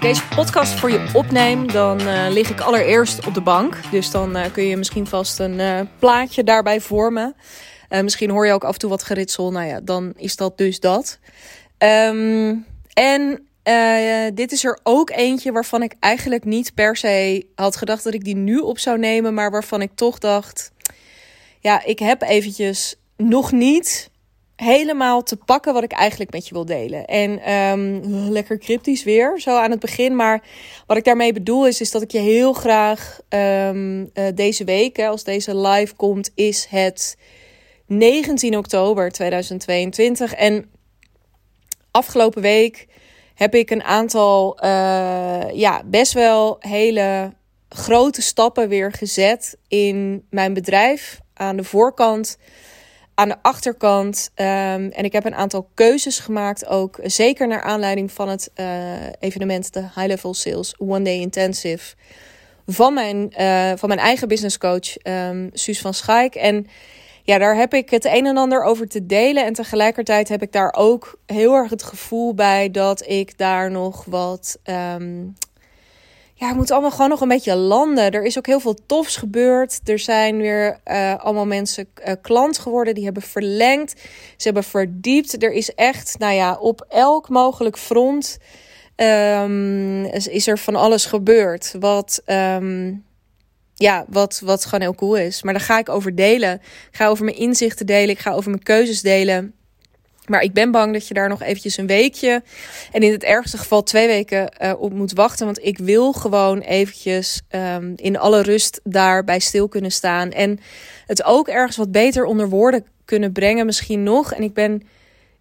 ik deze podcast voor je opneem, dan uh, lig ik allereerst op de bank. Dus dan uh, kun je misschien vast een uh, plaatje daarbij vormen. misschien hoor je ook af en toe wat geritsel. Nou ja, dan is dat dus dat. Um, en dit is er ook eentje waarvan ik eigenlijk niet per se had gedacht dat ik die nu op zou nemen. Maar waarvan ik toch dacht, ja, ik heb eventjes nog niet helemaal te pakken wat ik eigenlijk met je wil delen. En um, lekker cryptisch weer, zo aan het begin. Maar wat ik daarmee bedoel is, is dat ik je heel graag um, uh, deze week, hè, als deze live komt, is het 19 oktober 2022. En afgelopen week heb ik een aantal, uh, ja, best wel hele grote stappen weer gezet in mijn bedrijf. Aan de voorkant aan de achterkant. Um, en ik heb een aantal keuzes gemaakt, ook zeker naar aanleiding van het uh, evenement, de High Level Sales One Day Intensive. Van mijn, uh, van mijn eigen business coach, um, Suus van Schaik. En ja, daar heb ik het een en ander over te delen. En tegelijkertijd heb ik daar ook heel erg het gevoel bij dat ik daar nog wat um, ja, het moet allemaal gewoon nog een beetje landen. Er is ook heel veel tofs gebeurd. Er zijn weer uh, allemaal mensen uh, klant geworden. Die hebben verlengd. Ze hebben verdiept. Er is echt, nou ja, op elk mogelijk front um, is, is, er van alles gebeurd. Wat, um, ja, wat, wat gewoon heel cool is. Maar daar ga ik over delen. Ik ga over mijn inzichten delen. Ik ga over mijn keuzes delen. Maar ik ben bang dat je daar nog eventjes een weekje en in het ergste geval twee weken uh, op moet wachten. Want ik wil gewoon eventjes um, in alle rust daarbij stil kunnen staan. En het ook ergens wat beter onder woorden kunnen brengen misschien nog. En ik ben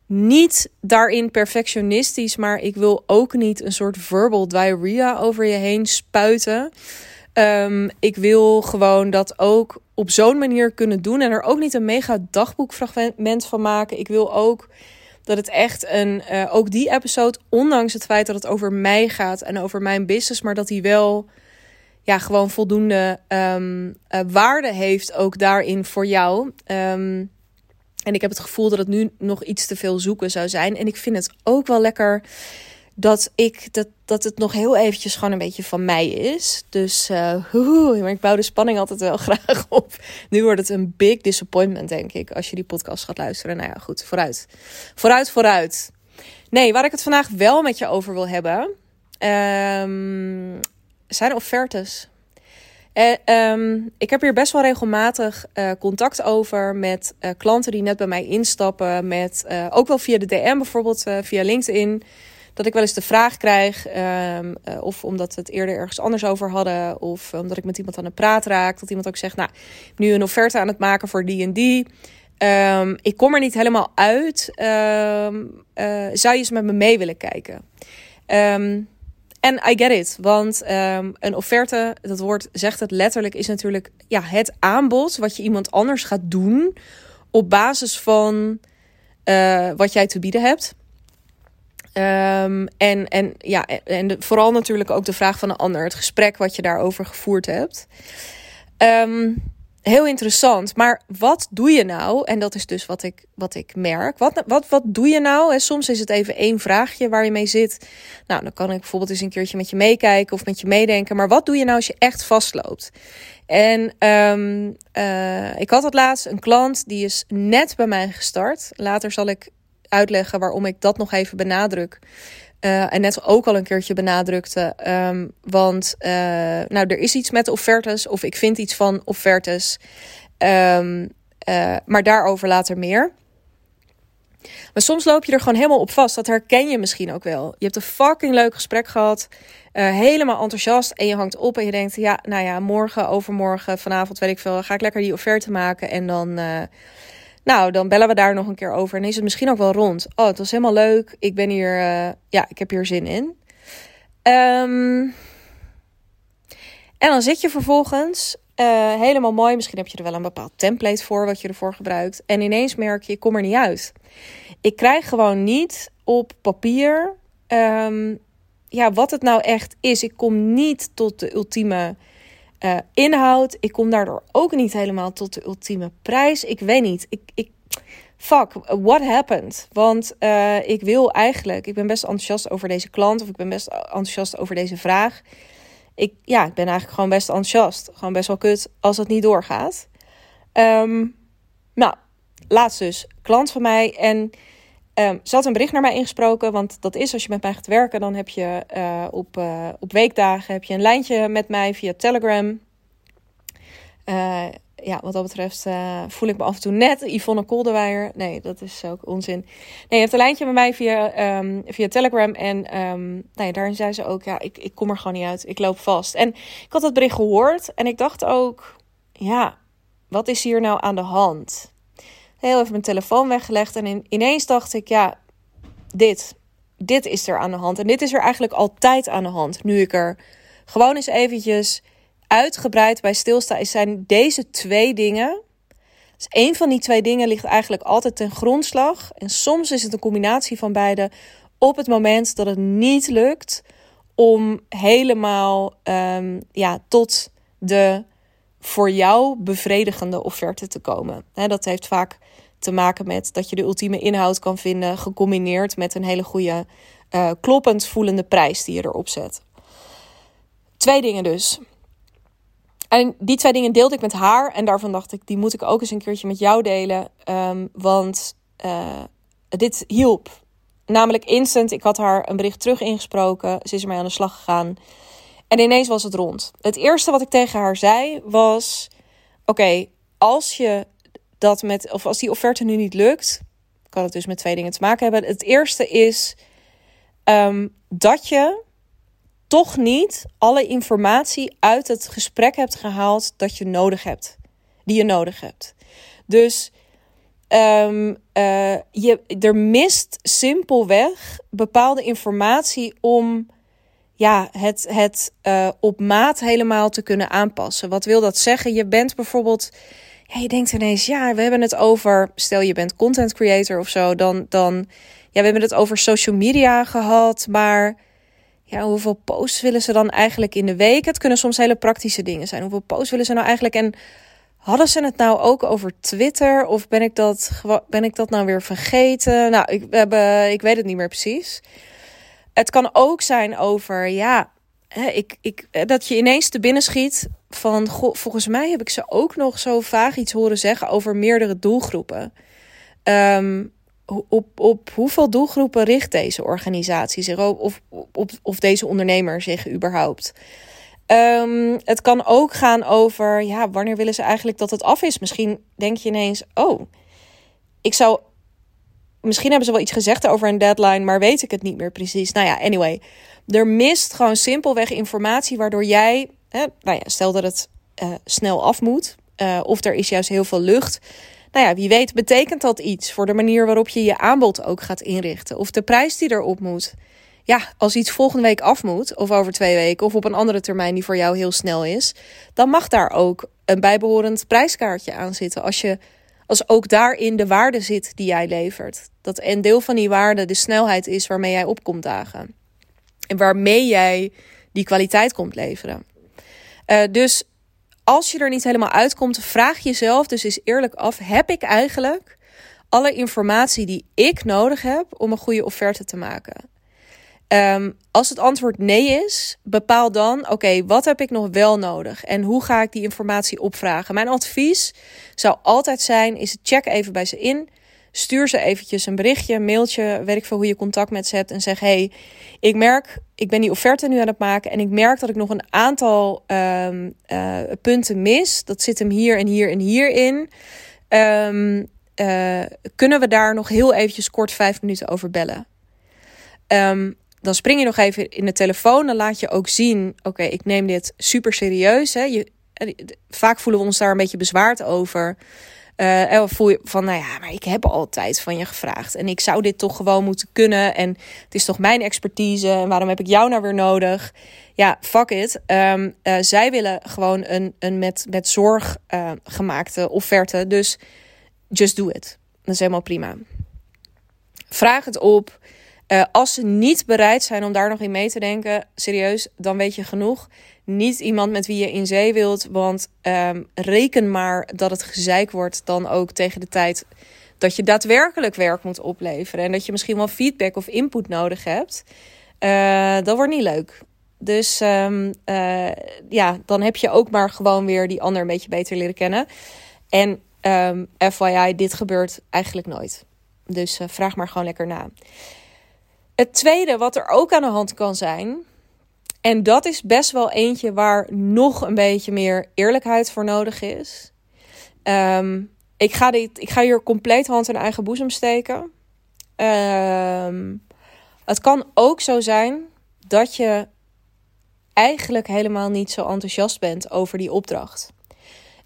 niet daarin perfectionistisch, maar ik wil ook niet een soort verbal diarrhea over je heen spuiten. Um, ik wil gewoon dat ook op zo'n manier kunnen doen en er ook niet een mega dagboekfragment van maken. Ik wil ook dat het echt een, uh, ook die episode, ondanks het feit dat het over mij gaat en over mijn business, maar dat die wel ja, gewoon voldoende um, uh, waarde heeft ook daarin voor jou. Um, en ik heb het gevoel dat het nu nog iets te veel zoeken zou zijn. En ik vind het ook wel lekker dat ik dat, dat het nog heel eventjes gewoon een beetje van mij is. Dus uh, maar ik bouw de spanning altijd wel graag op. Nu wordt het een big disappointment, denk ik, als je die podcast gaat luisteren. Nou ja, goed, vooruit. Vooruit, vooruit. Nee, waar ik het vandaag wel met je over wil hebben, um, zijn offertes. Uh, um, ik heb hier best wel regelmatig uh, contact over met klanten die net bij mij instappen. Met, ook wel via de DM bijvoorbeeld, via LinkedIn dat ik wel eens de vraag krijg, um, uh, of omdat we het eerder ergens anders over hadden, of omdat ik met iemand aan het praten raak, dat iemand ook zegt, nou, nu een offerte aan het maken voor die en die. Um, ik kom er niet helemaal uit. Um, uh, zou je eens met me mee willen kijken? En I get it, want een offerte, dat woord zegt het letterlijk, is natuurlijk ja, het aanbod wat je iemand anders gaat doen op basis van uh, wat jij te bieden hebt. Um, en, en, ja, en vooral natuurlijk ook de vraag van een ander, het gesprek wat je daarover gevoerd hebt. Um, heel interessant. Maar wat doe je nou? En dat is dus wat ik, wat ik merk. Wat, wat, wat doe je nou? En soms is het even één vraagje waar je mee zit. Nou, dan kan ik bijvoorbeeld eens een keertje met je meekijken of met je meedenken. Maar wat doe je nou als je echt vastloopt? En um, uh, ik had het laatst een klant die is net bij mij gestart. Later zal ik uitleggen waarom ik dat nog even benadruk. Uh, en net ook al een keertje benadrukte. Um, want uh, nou, er is iets met offertes, of ik vind iets van offertes. Um, uh, maar daarover later meer. Maar soms loop je er gewoon helemaal op vast. Dat herken je misschien ook wel. Je hebt een fucking leuk gesprek gehad. helemaal enthousiast. En je hangt op en je denkt: ja, nou ja, morgen, overmorgen, vanavond, weet ik veel. Ga ik lekker die offerte maken. En dan nou, dan bellen we daar nog een keer over. En is het misschien ook wel rond. Oh, het was helemaal leuk. Ik ben hier, uh, ja, ik heb hier zin in. Um, en dan zit je vervolgens uh, helemaal mooi. Misschien heb je er wel een bepaald template voor wat je ervoor gebruikt. En ineens merk je, ik kom er niet uit. Ik krijg gewoon niet op papier um, ja, wat het nou echt is. Ik kom niet tot de ultieme uh, inhoud. Ik kom daardoor ook niet helemaal tot de ultieme prijs. Ik weet niet. Ik, ik, fuck, what happened? Want uh, ik wil eigenlijk, ik ben best enthousiast over deze klant of ik ben best enthousiast over deze vraag. Ik, ja, ik ben eigenlijk gewoon best enthousiast. Gewoon best wel kut als het niet doorgaat. Um, nou, laatst dus, klant van mij en um, ze had een bericht naar mij ingesproken. Want dat is als je met mij gaat werken, dan heb je uh, op, uh, op weekdagen heb je een lijntje met mij via Telegram. Uh, ja, wat dat betreft voel ik me af en toe net Yvonne Kolderweijer. Nee, dat is ook onzin. Nee, je hebt een lijntje met mij via, um, via Telegram. En um, nou daarin zei ze ook, ja, ik, ik kom er gewoon niet uit. Ik loop vast. En ik had dat bericht gehoord. En ik dacht ook, ja, wat is hier nou aan de hand? Heel even mijn telefoon weggelegd. En in, ineens dacht ik, ja, dit. Dit is er aan de hand. En dit is er eigenlijk altijd aan de hand. Nu ik er gewoon eens eventjes uitgebreid bij stilsta, zijn deze twee dingen. Dus één van die twee dingen ligt eigenlijk altijd ten grondslag. En soms is het een combinatie van beide. Op het moment dat het niet lukt om helemaal um, ja, tot de voor jou bevredigende offerte te komen. He, dat heeft vaak te maken met dat je de ultieme inhoud kan vinden, gecombineerd met een hele goede, uh, kloppend voelende prijs die je erop zet. Twee dingen dus. En die twee dingen deelde ik met haar. En daarvan dacht ik, die moet ik ook eens een keertje met jou delen. Um, want uh, dit hielp. Namelijk instant. Ik had haar een bericht terug ingesproken. Ze is ermee aan de slag gegaan. En ineens was het rond. Het eerste wat ik tegen haar zei was: Oké, als je dat met, of als die offerte nu niet lukt, kan het dus met twee dingen te maken hebben. Het eerste is um, dat je toch niet alle informatie uit het gesprek hebt gehaald dat je nodig hebt. Die je nodig hebt. Dus um, uh, je, er mist simpelweg bepaalde informatie om ja, het, het uh, op maat helemaal te kunnen aanpassen. Wat wil dat zeggen? Je bent bijvoorbeeld. Je denkt ineens, ja, we hebben het over. Stel je bent content creator of zo, dan. dan ja, we hebben het over social media gehad, maar ja, hoeveel posts willen ze dan eigenlijk in de week? Het kunnen soms hele praktische dingen zijn. Hoeveel posts willen ze nou eigenlijk? En hadden ze het nou ook over Twitter? Of ben ik dat, ben ik dat nou weer vergeten? Nou, ik, we hebben, ik weet het niet meer precies. Het kan ook zijn over, ja, ik, ik, dat je ineens te binnen schiet van, goh, volgens mij heb ik ze ook nog zo vaag iets horen zeggen over meerdere doelgroepen. Um, op, op hoeveel doelgroepen richt deze organisatie zich of, op, of deze ondernemer zich überhaupt? Um, het kan ook gaan over, ja, wanneer willen ze eigenlijk dat het af is? Misschien denk je ineens, oh, ik zou, misschien hebben ze wel iets gezegd over een deadline, maar weet ik het niet meer precies. Nou ja, anyway, er mist gewoon simpelweg informatie waardoor jij, hè, nou ja, stel dat het uh, snel af moet, uh, of er is juist heel veel lucht nou ja, wie weet betekent dat iets voor de manier waarop je je aanbod ook gaat inrichten. Of de prijs die erop moet. Ja, als iets volgende week af moet, of over twee weken, of op een andere termijn die voor jou heel snel is, dan mag daar ook een bijbehorend prijskaartje aan zitten. Als, je, als ook daarin de waarde zit die jij levert. Dat een deel van die waarde de snelheid is waarmee jij opkomt dagen. En waarmee jij die kwaliteit komt leveren. Uh, dus als je er niet helemaal uitkomt, vraag jezelf dus eens eerlijk af: heb ik eigenlijk alle informatie die ik nodig heb om een goede offerte te maken? Um, als het antwoord nee is, bepaal dan: oké, wat heb ik nog wel nodig en hoe ga ik die informatie opvragen? Mijn advies zou altijd zijn: is check even bij ze in. Stuur ze eventjes een berichtje, een mailtje, weet ik veel hoe je contact met ze hebt. En zeg: hey, ik merk, ik ben die offerte nu aan het maken. En ik merk dat ik nog een aantal um, punten mis. Dat zit hem hier en hier en hier in. Um, uh, kunnen we daar nog heel eventjes kort vijf minuten over bellen? Um, dan spring je nog even in de telefoon. Dan laat je ook zien: oké, ik neem dit super serieus. Hè. Je, eh, vaak voelen we ons daar een beetje bezwaard over. Uh, en voel je van, nou ja, maar ik heb altijd van je gevraagd. En ik zou dit toch gewoon moeten kunnen. En het is toch mijn expertise. En waarom heb ik jou nou weer nodig? Ja, fuck it. Um, uh, zij willen gewoon een, een met, met zorg gemaakte offerte. Dus just do it. Dat is helemaal prima. Vraag het op. als ze niet bereid zijn om daar nog in mee te denken, serieus, dan weet je genoeg niet iemand met wie je in zee wilt. Want um, reken maar dat het gezeik wordt dan ook tegen de tijd dat je daadwerkelijk werk moet opleveren en dat je misschien wel feedback of input nodig hebt, uh, dat wordt niet leuk. Dus um, uh, ja, dan heb je ook maar gewoon weer die ander een beetje beter leren kennen. En ehm, FYI, dit gebeurt eigenlijk nooit. Dus vraag maar gewoon lekker na. Het tweede wat er ook aan de hand kan zijn, en dat is best wel eentje waar nog een beetje meer eerlijkheid voor nodig is. Um, ik, ga dit, ik ga hier compleet hand in eigen boezem steken. Um, het kan ook zo zijn dat je eigenlijk helemaal niet zo enthousiast bent over die opdracht.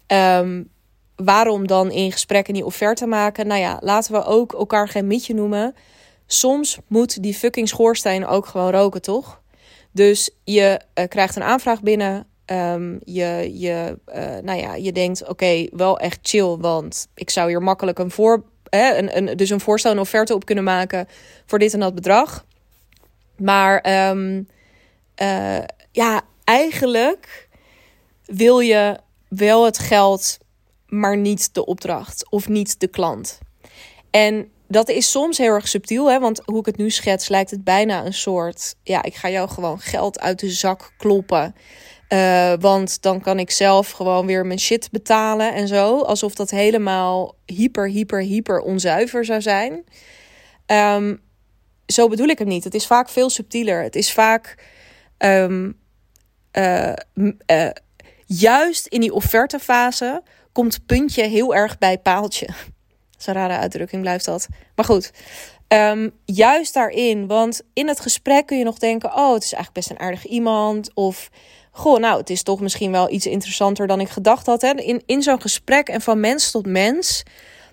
Um, waarom dan in gesprek die offerte maken? Nou ja, laten we ook elkaar geen mietje noemen. Soms moet die fucking schoorsteen ook gewoon roken, toch? Dus je uh, krijgt een aanvraag binnen. Um, je, je, uh, nou ja, je denkt, oké, wel echt chill, want ik zou hier makkelijk een voor, hè, een, een, dus een voorstel, een offerte op kunnen maken voor dit en dat bedrag. Maar um, uh, ja, eigenlijk wil je wel het geld, maar niet de opdracht of niet de klant. En dat is soms heel erg subtiel, hè? want hoe ik het nu schets, lijkt het bijna een soort: ja, ik ga jou gewoon geld uit de zak kloppen. Uh, want dan kan ik zelf gewoon weer mijn shit betalen en zo. Alsof dat helemaal hyper, hyper, hyper onzuiver zou zijn. Um, zo bedoel ik het niet. Het is vaak veel subtieler. Het is vaak um, uh, uh, juist in die offertefase komt puntje heel erg bij paaltje. Een rare uitdrukking, blijft dat. Maar goed, um, juist daarin. Want in het gesprek kun je nog denken: oh, het is eigenlijk best een aardig iemand. Of goh, nou, het is toch misschien wel iets interessanter dan ik gedacht had. Hè? In, in zo'n gesprek en van mens tot mens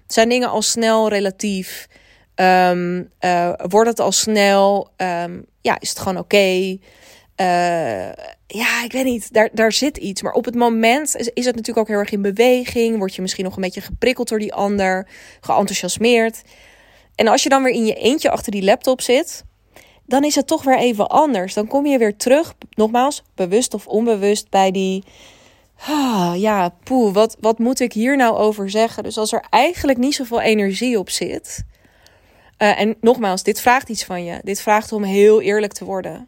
zijn dingen al snel relatief. Um, uh, wordt het al snel? Um, ja, is het gewoon oké? Okay? Uh, ja, ik weet niet. Daar, daar zit iets. Maar op het moment is, is het natuurlijk ook heel erg in beweging. Word je misschien nog een beetje geprikkeld door die ander, geenthousiasmeerd. En als je dan weer in je eentje achter die laptop zit, dan is het toch weer even anders. Dan kom je weer terug, nogmaals, bewust of onbewust, bij die. Ah, ja, poeh, wat, wat moet ik hier nou over zeggen? Dus als er eigenlijk niet zoveel energie op zit. Uh, en nogmaals, dit vraagt iets van je. Dit vraagt om heel eerlijk te worden.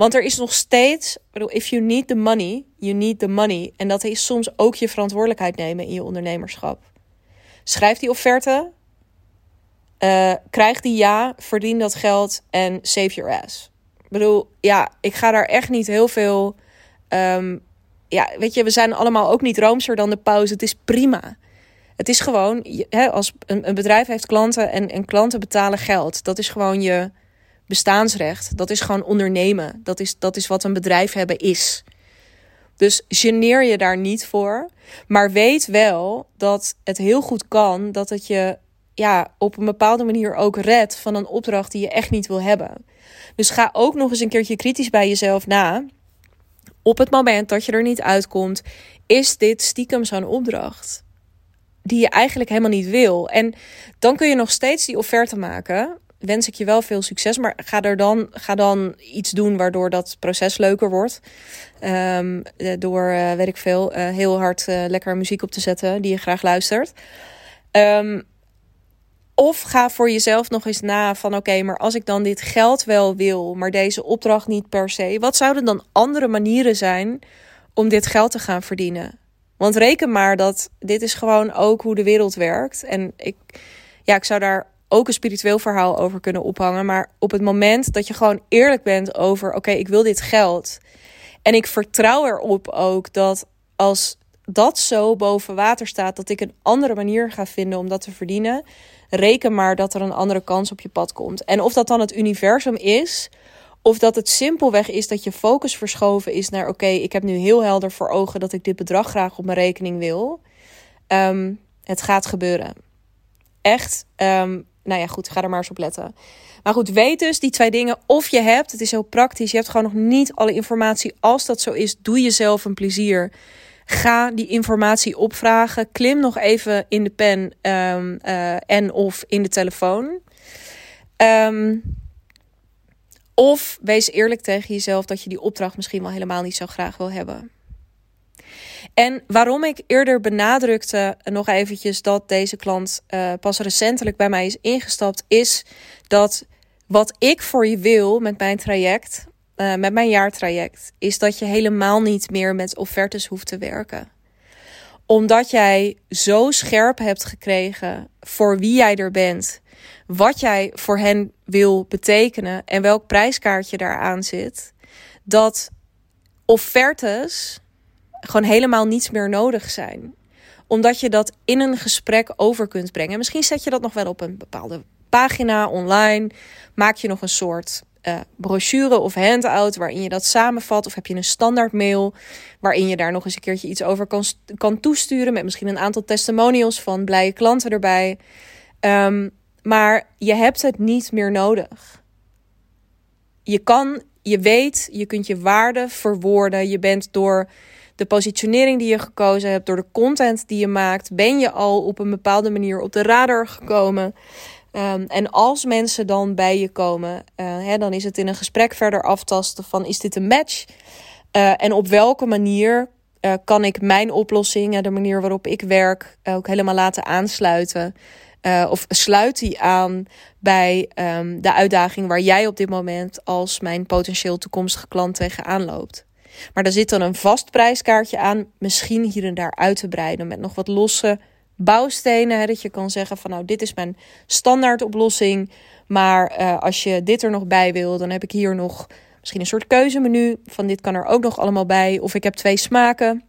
Want er is nog steeds, bedoel, if you need the money, you need the money. En dat is soms ook je verantwoordelijkheid nemen in je ondernemerschap. Schrijf die offerte, uh, krijg die ja, verdien dat geld en save your ass. Ik bedoel, ja, ik ga daar echt niet heel veel. Um, ja, weet je, we zijn allemaal ook niet roomser dan de pauze. Het is prima. Het is gewoon, hè, als een, een bedrijf heeft klanten en, en klanten betalen geld. Dat is gewoon je bestaansrecht. Dat is gewoon ondernemen. Dat is, dat is wat een bedrijf hebben is. Dus geneer je daar niet voor. Maar weet wel dat het heel goed kan dat het je ja, op een bepaalde manier ook redt van een opdracht die je echt niet wil hebben. Dus ga ook nog eens een keertje kritisch bij jezelf na. Op het moment dat je er niet uitkomt, is dit stiekem zo'n opdracht die je eigenlijk helemaal niet wil. En dan kun je nog steeds die offerte maken. Wens ik je wel veel succes, maar ga, er dan, ga dan iets doen waardoor dat proces leuker wordt. Um, door, uh, weet ik veel, uh, heel hard lekker muziek op te zetten die je graag luistert. Um, of ga voor jezelf nog eens na van oké, maar als ik dan dit geld wel wil, maar deze opdracht niet per se, wat zouden dan andere manieren zijn om dit geld te gaan verdienen? Want reken maar dat dit is gewoon ook hoe de wereld werkt. En ik, ja, ik zou daar ook een spiritueel verhaal over kunnen ophangen. Maar op het moment dat je gewoon eerlijk bent over: oké, ik wil dit geld. En ik vertrouw erop ook dat als dat zo boven water staat, dat ik een andere manier ga vinden om dat te verdienen. Reken maar dat er een andere kans op je pad komt. En of dat dan het universum is, of dat het simpelweg is dat je focus verschoven is naar: oké, ik heb nu heel helder voor ogen dat ik dit bedrag graag op mijn rekening wil. Um, het gaat gebeuren. Echt. Um, nou ja, goed, ga er maar eens op letten. Maar goed, weet dus die twee dingen. Of je hebt, het is heel praktisch, je hebt gewoon nog niet alle informatie. Als dat zo is, doe jezelf een plezier. Ga die informatie opvragen. Klim nog even in de pen um, uh, en of in de telefoon. Um, of wees eerlijk tegen jezelf dat je die opdracht misschien wel helemaal niet zo graag wil hebben. En waarom ik eerder benadrukte nog eventjes dat deze klant uh, pas recentelijk bij mij is ingestapt, is dat wat ik voor je wil met mijn traject, uh, met mijn jaartraject, is dat je helemaal niet meer met offertes hoeft te werken. Omdat jij zo scherp hebt gekregen voor wie jij er bent, wat jij voor hen wil betekenen en welk prijskaartje daaraan zit, dat offertes gewoon helemaal niets meer nodig zijn. Omdat je dat in een gesprek over kunt brengen. Misschien zet je dat nog wel op een bepaalde pagina online. Maak je nog een soort uh, brochure of handout waarin je dat samenvat. Of heb je een standaard mail waarin je daar nog eens een keertje iets over kan, kan toesturen. Met misschien een aantal testimonials van blije klanten erbij. Um, maar je hebt het niet meer nodig. Je kan, je weet, je kunt je waarde verwoorden. Je bent door de positionering die je gekozen hebt, door de content die je maakt, ben je al op een bepaalde manier op de radar gekomen. Um, en als mensen dan bij je komen, uh, hè, dan is het in een gesprek verder aftasten van is dit een match? Uh, en op welke manier uh, kan ik mijn oplossing, de manier waarop ik werk, ook helemaal laten aansluiten? of sluit die aan bij um, de uitdaging waar jij op dit moment als mijn potentieel toekomstige klant tegenaan loopt? Maar er zit dan een vast prijskaartje aan, misschien hier en daar uit te breiden met nog wat losse bouwstenen. Hè, dat je kan zeggen van nou, dit is mijn standaard oplossing. Maar uh, als je dit er nog bij wil, dan heb ik hier nog misschien een soort keuzemenu. Van dit kan er ook nog allemaal bij. Of ik heb twee smaken.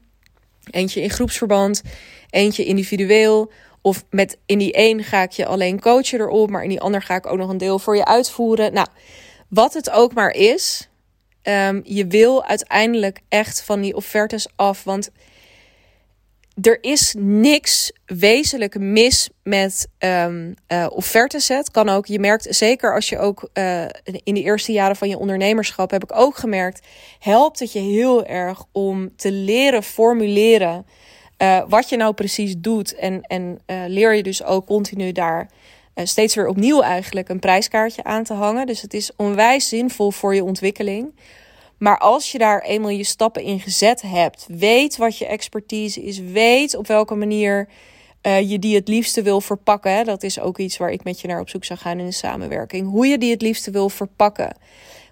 Eentje in groepsverband, eentje individueel. Of met in die een ga ik je alleen coachen erop, maar in die ander ga ik ook nog een deel voor je uitvoeren. Nou, wat het ook maar is, um, je wil uiteindelijk echt van die offertes af. Want er is niks wezenlijk mis met um, offertes. Het kan ook, je merkt zeker als je ook uh, in de eerste jaren van je ondernemerschap, heb ik ook gemerkt, helpt het je heel erg om te leren formuleren uh, wat je nou precies doet. En, en leer je dus ook continu daar steeds weer opnieuw eigenlijk een prijskaartje aan te hangen. Dus het is onwijs zinvol voor je ontwikkeling. Maar als je daar eenmaal je stappen in gezet hebt, weet wat je expertise is, weet op welke manier uh, je die het liefste wil verpakken. Dat is ook iets waar ik met je naar op zoek zou gaan in de samenwerking. Hoe je die het liefste wil verpakken.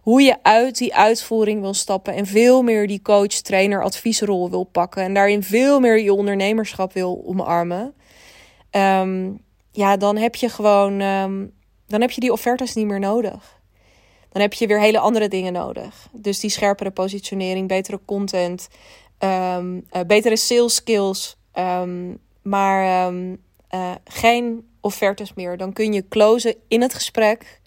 Hoe je uit die uitvoering wil stappen en veel meer die coach, trainer, adviesrol wil pakken. En daarin veel meer je ondernemerschap wil omarmen. Um, ja, dan heb je gewoon. Um, dan heb je die offertes niet meer nodig dan heb je weer hele andere dingen nodig. Dus die scherpere positionering, betere content, um, uh, betere sales skills, um, maar uh, geen offertes meer. Dan kun je closen in het gesprek.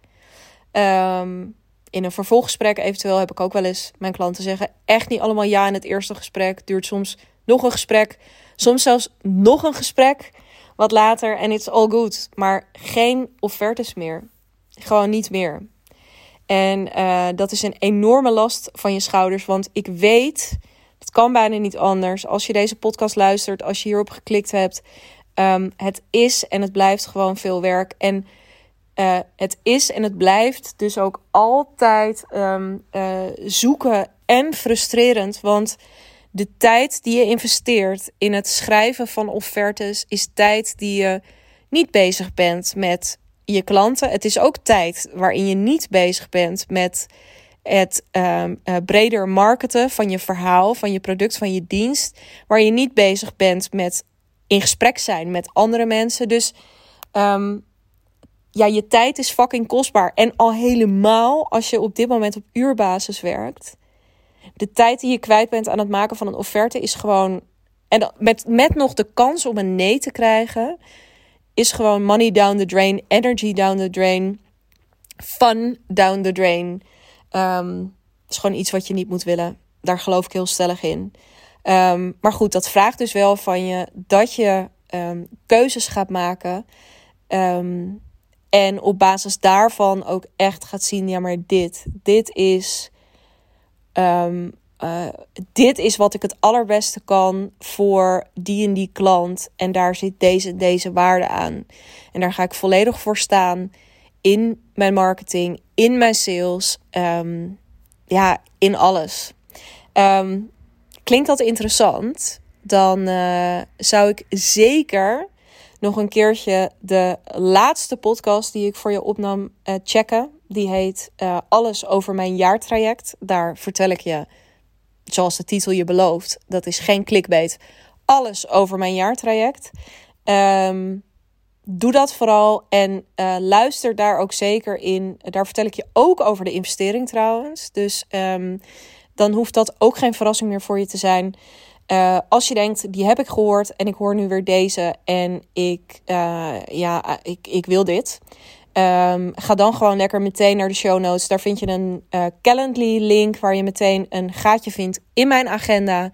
in een vervolggesprek eventueel heb ik ook wel eens mijn klanten zeggen: echt niet allemaal ja in het eerste gesprek. Duurt soms nog een gesprek, soms zelfs nog een gesprek. Wat later en it's all good. Maar geen offertes meer. Gewoon niet meer. En uh, dat is een enorme last van je schouders. Want ik weet, het kan bijna niet anders. Als je deze podcast luistert, als je hierop geklikt hebt. Um, het is en het blijft gewoon veel werk. En uh, het is en het blijft dus ook altijd um, uh, zoeken en frustrerend. Want de tijd die je investeert in het schrijven van offertes is tijd die je niet bezig bent met je klanten. Het is ook tijd waarin je niet bezig bent met het um, uh, breder marketen van je verhaal, van je product, van je dienst. Waar je niet bezig bent met in gesprek zijn met andere mensen. Dus um, ja, je tijd is fucking kostbaar. En al helemaal als je op dit moment op uurbasis werkt. De tijd die je kwijt bent aan het maken van een offerte is gewoon. En met, met nog de kans om een nee te krijgen is gewoon money down the drain, energy down the drain, fun down the drain. Um, is gewoon iets wat je niet moet willen. Daar geloof ik heel stellig in. Um, maar goed, dat vraagt dus wel van je dat je um, keuzes gaat maken. en op basis daarvan ook echt gaat zien: ja, maar dit, dit is uh, dit is wat ik het allerbeste kan voor die en die klant. En daar zit deze deze waarde aan. En daar ga ik volledig voor staan in mijn marketing, in mijn sales, um, ja, in alles. Um, klinkt dat interessant? dan uh, zou ik zeker nog een keertje de laatste podcast die ik voor je opnam uh, checken. Die heet uh, Alles over mijn jaartraject. Daar vertel ik je, zoals de titel je belooft, dat is geen clickbait. Alles over mijn jaartraject. Um, doe dat vooral en uh, luister daar ook zeker in. Daar vertel ik je ook over de investering trouwens. Dus um, dan hoeft dat ook geen verrassing meer voor je te zijn. Uh, als je denkt, die heb ik gehoord en ik hoor nu weer deze en ik, ja, ik, ik wil dit. Um, ga dan gewoon lekker meteen naar de show notes. Daar vind je een uh, Calendly link waar je meteen een gaatje vindt in mijn agenda.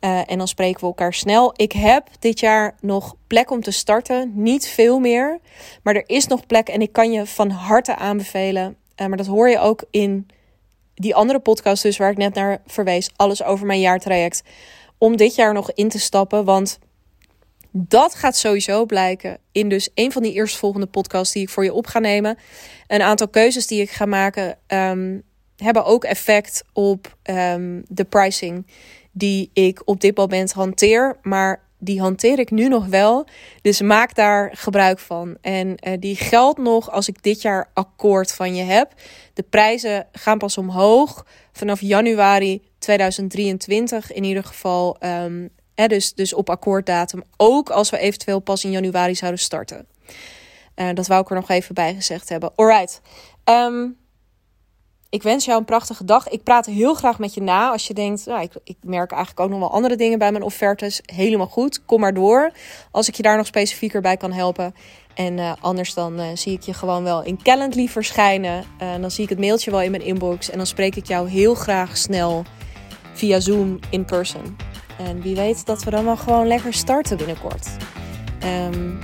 Uh, en dan spreken we elkaar snel. Ik heb dit jaar nog plek om te starten. Niet veel meer. Maar er is nog plek en ik kan je van harte aanbevelen. Uh, maar dat hoor je ook in die andere podcast dus waar ik net naar verwees. Alles over mijn jaartraject. Om dit jaar nog in te stappen. Want dat gaat sowieso blijken in dus een van die eerstvolgende podcasts die ik voor je op ga nemen. Een aantal keuzes die ik ga maken um, hebben ook effect op um, de pricing die ik op dit moment hanteer. Maar die hanteer ik nu nog wel. Dus maak daar gebruik van. En uh, die geldt nog als ik dit jaar akkoord van je heb. De prijzen gaan pas omhoog vanaf januari 2023 in ieder geval. Um, dus, dus op akkoorddatum. Ook als we eventueel pas in januari zouden starten. Uh, dat wou ik er nog even bij gezegd hebben. Alright. Um, ik wens jou een prachtige dag. Ik praat heel graag met je na. Als je denkt, nou, ik, ik merk eigenlijk ook nog wel andere dingen bij mijn offertes. Helemaal goed. Kom maar door. Als ik je daar nog specifieker bij kan helpen. En uh, anders dan uh, zie ik je gewoon wel in Calendly verschijnen. Dan zie ik het mailtje wel in mijn inbox. En dan spreek ik jou heel graag snel via Zoom in person. En wie weet dat we dan wel gewoon lekker starten binnenkort. Um,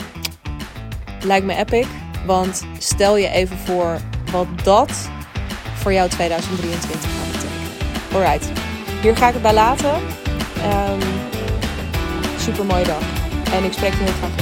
lijkt me epic. Want stel je even voor wat dat voor jou 2023 gaat betekenen. Alright, hier ga ik het bij laten. Um, super mooie dag. En ik spreek je heel graag.